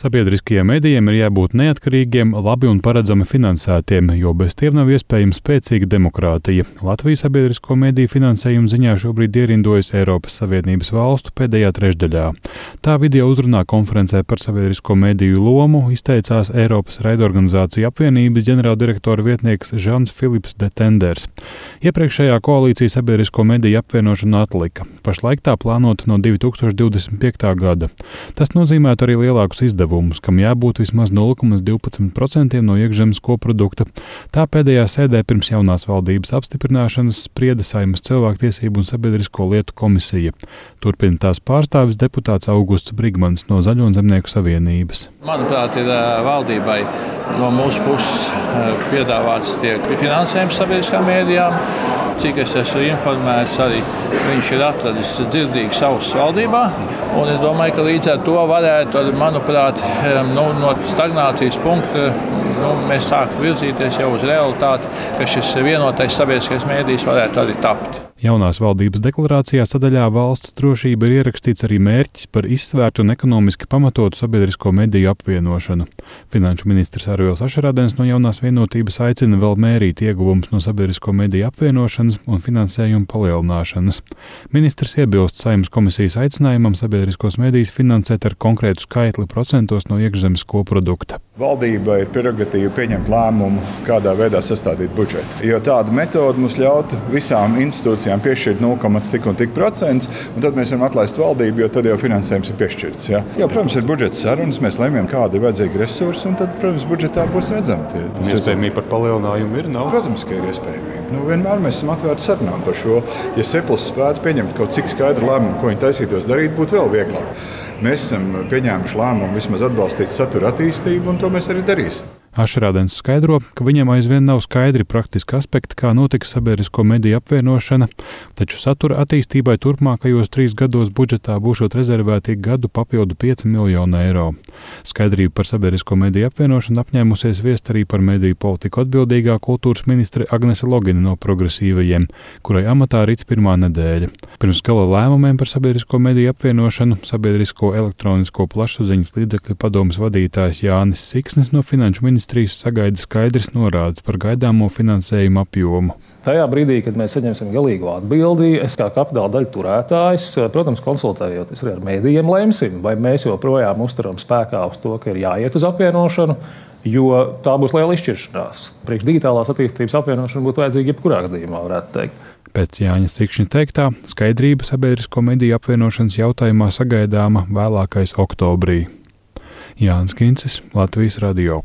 Sabiedriskajiem medijiem ir jābūt neatkarīgiem, labi un paredzami finansētiem, jo bez tiem nav iespējama spēcīga demokrātija. Latvijas sabiedrisko mediju finansējuma ziņā šobrīd ierindojas Eiropas Savienības valstu pēdējā trešdaļā. Tā video uzrunā konferencē par sabiedrisko mediju lomu izteicās Eiropas raidorganizācija apvienības ģenerāldirektora vietnieks Žans Filips de Tenders. Iepriekšējā koalīcija sabiedrisko mediju apvienošana atlika. Pašlaik tā plānota no 2025. gada. Tas nozīmētu arī lielākus izdevumus izdevumus, kam jābūt vismaz 0,12% no iekšzemes koprodukta. Tā pēdējā sēdē pirms jaunās valdības apstiprināšanas sprieda Saimas cilvēktiesību un sabiedrisko lietu komisija. Turpina tās pārstāvis deputāts Augusts Brigmans no Zaļo un Zemnieku savienības. Manuprāt, ir valdībai no mūsu puses piedāvāts tiek finansējums sabiedriskām mēdījām. Cik es esmu informēts, arī viņš ir atradis dzirdīgu savus valdībā. Un es domāju, ka līdz ar to varētu, manuprāt, nu, no stagnācijas punkta nu, mēs sākam virzīties jau uz realitāti, ka šis vienotais sabiedriskais mēdījis varētu arī tapt. Jaunās valdības deklarācijā sadaļā valsts drošība ir ierakstīts arī mērķis par izsvērtu un ekonomiski pamatotu sabiedrisko mediju apvienošanu. Finanšu ministrs Arvils Ašarādens no jaunās vienotības aicina vēl mērīt ieguvumus no sabiedrisko mediju apvienošanas un finansējuma palielināšanas. Ministrs iebilst saimnes komisijas aicinājumam sabiedriskos medijus finansēt ar konkrētu skaitli procentos no iekšzemes koprodukta. Valdība ir prerogatīva pieņemt lēmumu, kādā veidā sastādīt budžetu. Jo tāda metode mums ļautu visām institūcijām piešķirt 0,cik un tad mēs varam atlaist valdību, jo tad jau finansējums ir piešķirts. Ja? Jā, protams, ir budžeta sarunas, mēs lemjam, kāda ir vajadzīga resursa, un tad, protams, budžetā būs redzama. Iespējamība par palielinājumu ir. Nav? Protams, ka ir iespējamība. Nu, vienmēr mēs esam atvērti sarunām par šo. Ja Seplis spētu pieņemt kaut cik skaidru lēmumu, ko viņi taisītos darīt, būtu vēl vieglāk. Mēs esam pieņēmuši lēmumu vismaz atbalstīt satura attīstību, un to mēs arī darīsim. Ašrādens skaidro, ka viņam aizvien nav skaidri praktiski aspekti, kā notika sabiedrisko mediju apvienošana, taču satura attīstībai turpmākajos trīs gados budžetā būšot rezervēti gadu papildu 5 miljonu eiro. Skaidrību par sabiedrisko mediju apvienošanu apņēmusies viest arī par mediju politiku atbildīgā kultūras ministre Agnese Logina no progresīvajiem, kurai amatā rit pirmā nedēļa. Pirms gala lēmumiem par sabiedrisko mediju apvienošanu sabiedrisko elektronisko plašsaziņas līdzekļu padomas vadītājs Jānis Siksnis no Finanšu ministrijas ministrijas sagaida skaidrs norādes par gaidāmo finansējumu apjomu. Tajā brīdī, kad mēs saņemsim galīgo atbildi, es kā kapitāla daļu turētājs, protams, konsultējoties ar mēdījiem, lemsim, vai mēs joprojām uzturam spēkā uz to, ka ir jāiet uz apvienošanu. Jo tā būs liela izšķiršanās. Priekš digitālās attīstības apvienošana būtu vajadzīga jebkurā gadījumā, varētu teikt. Pēc Jāņa Strīkšņa teiktā, skaidrība sabiedrisko mediju apvienošanas jautājumā sagaidāma vēlākais oktobrī. Jānis Kincis, Latvijas Radio.